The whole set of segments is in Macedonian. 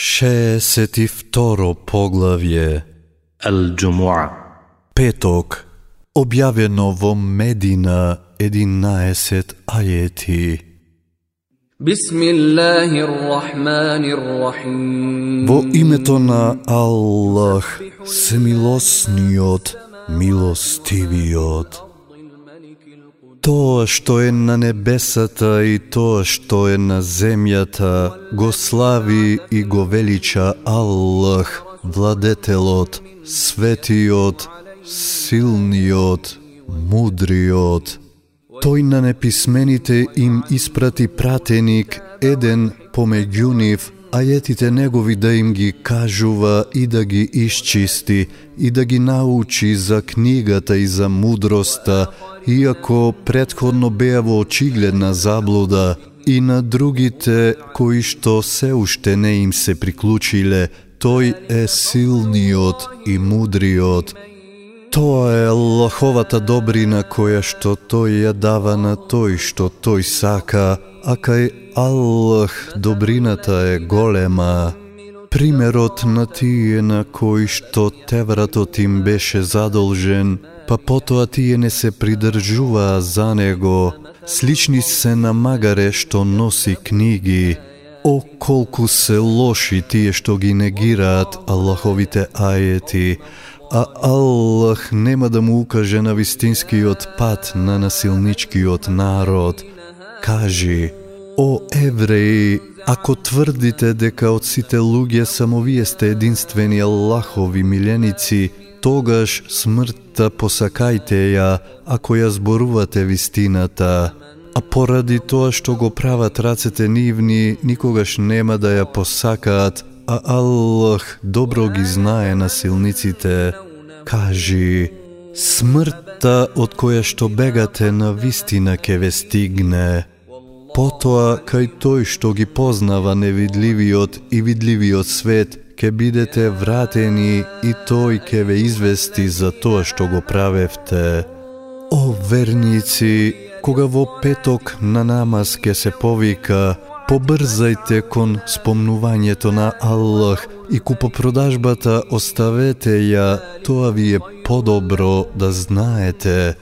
62 поглавје. Ал-Джумуа Петок објавено во Медина 11 ајети Во името на Аллах, смилосниот, милостивиот. Тоа што е на небесата и тоа што е на земјата, го слави и го велича Аллах, владетелот, светиот, силниот, мудриот. Тој на неписмените им испрати пратеник, еден помеѓу нив, ајетите негови да им ги кажува и да ги исчисти и да ги научи за книгата и за мудроста, иако предходно беа во очигледна заблуда и на другите кои што се уште не им се приклучиле, тој е силниот и мудриот, Тоа е Аллаховата добрина која што тој ја дава на тој што тој сака, а кај Аллах добрината е голема. Примерот на тие на кои што тевратот им беше задолжен, па потоа тие не се придржуваа за него, слични се на магаре што носи книги. О, колку се лоши тие што ги негираат Аллаховите ајети, а Аллах нема да му укаже на вистинскиот пат на насилничкиот народ. Кажи, о евреи, ако тврдите дека од сите луѓе само вие сте единствени Аллахови миленици, тогаш смртта посакајте ја, ако ја зборувате вистината. А поради тоа што го прават рацете нивни, никогаш нема да ја посакаат, а Аллах добро ги знае насилниците. Кажи, смртта од која што бегате на вистина ке ве стигне. Потоа, кај тој што ги познава невидливиот и видливиот свет, ке бидете вратени и тој ке ве извести за тоа што го правевте. О, верници, кога во петок на намаз ке се повика, побрзајте кон спомнувањето на Аллах и купопродажбата оставете ја, тоа ви е подобро да знаете.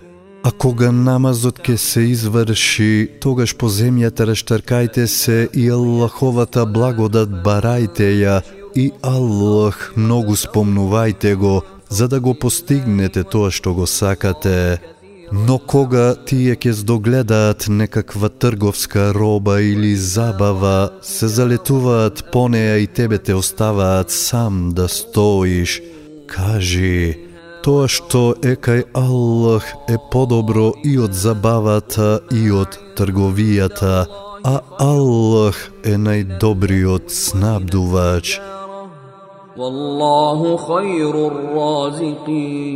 А кога намазот ке се изврши, тогаш по земјата раштаркајте се и Аллаховата благодат барајте ја и Аллах многу спомнувајте го, за да го постигнете тоа што го сакате. Но кога тие ќе здогледаат некаква трговска роба или забава, се залетуваат по неја и тебе те оставаат сам да стоиш. Кажи, тоа што е кај Аллах е подобро и од забавата и од трговијата, а Аллах е најдобриот снабдувач. Валлаху khairur разикин.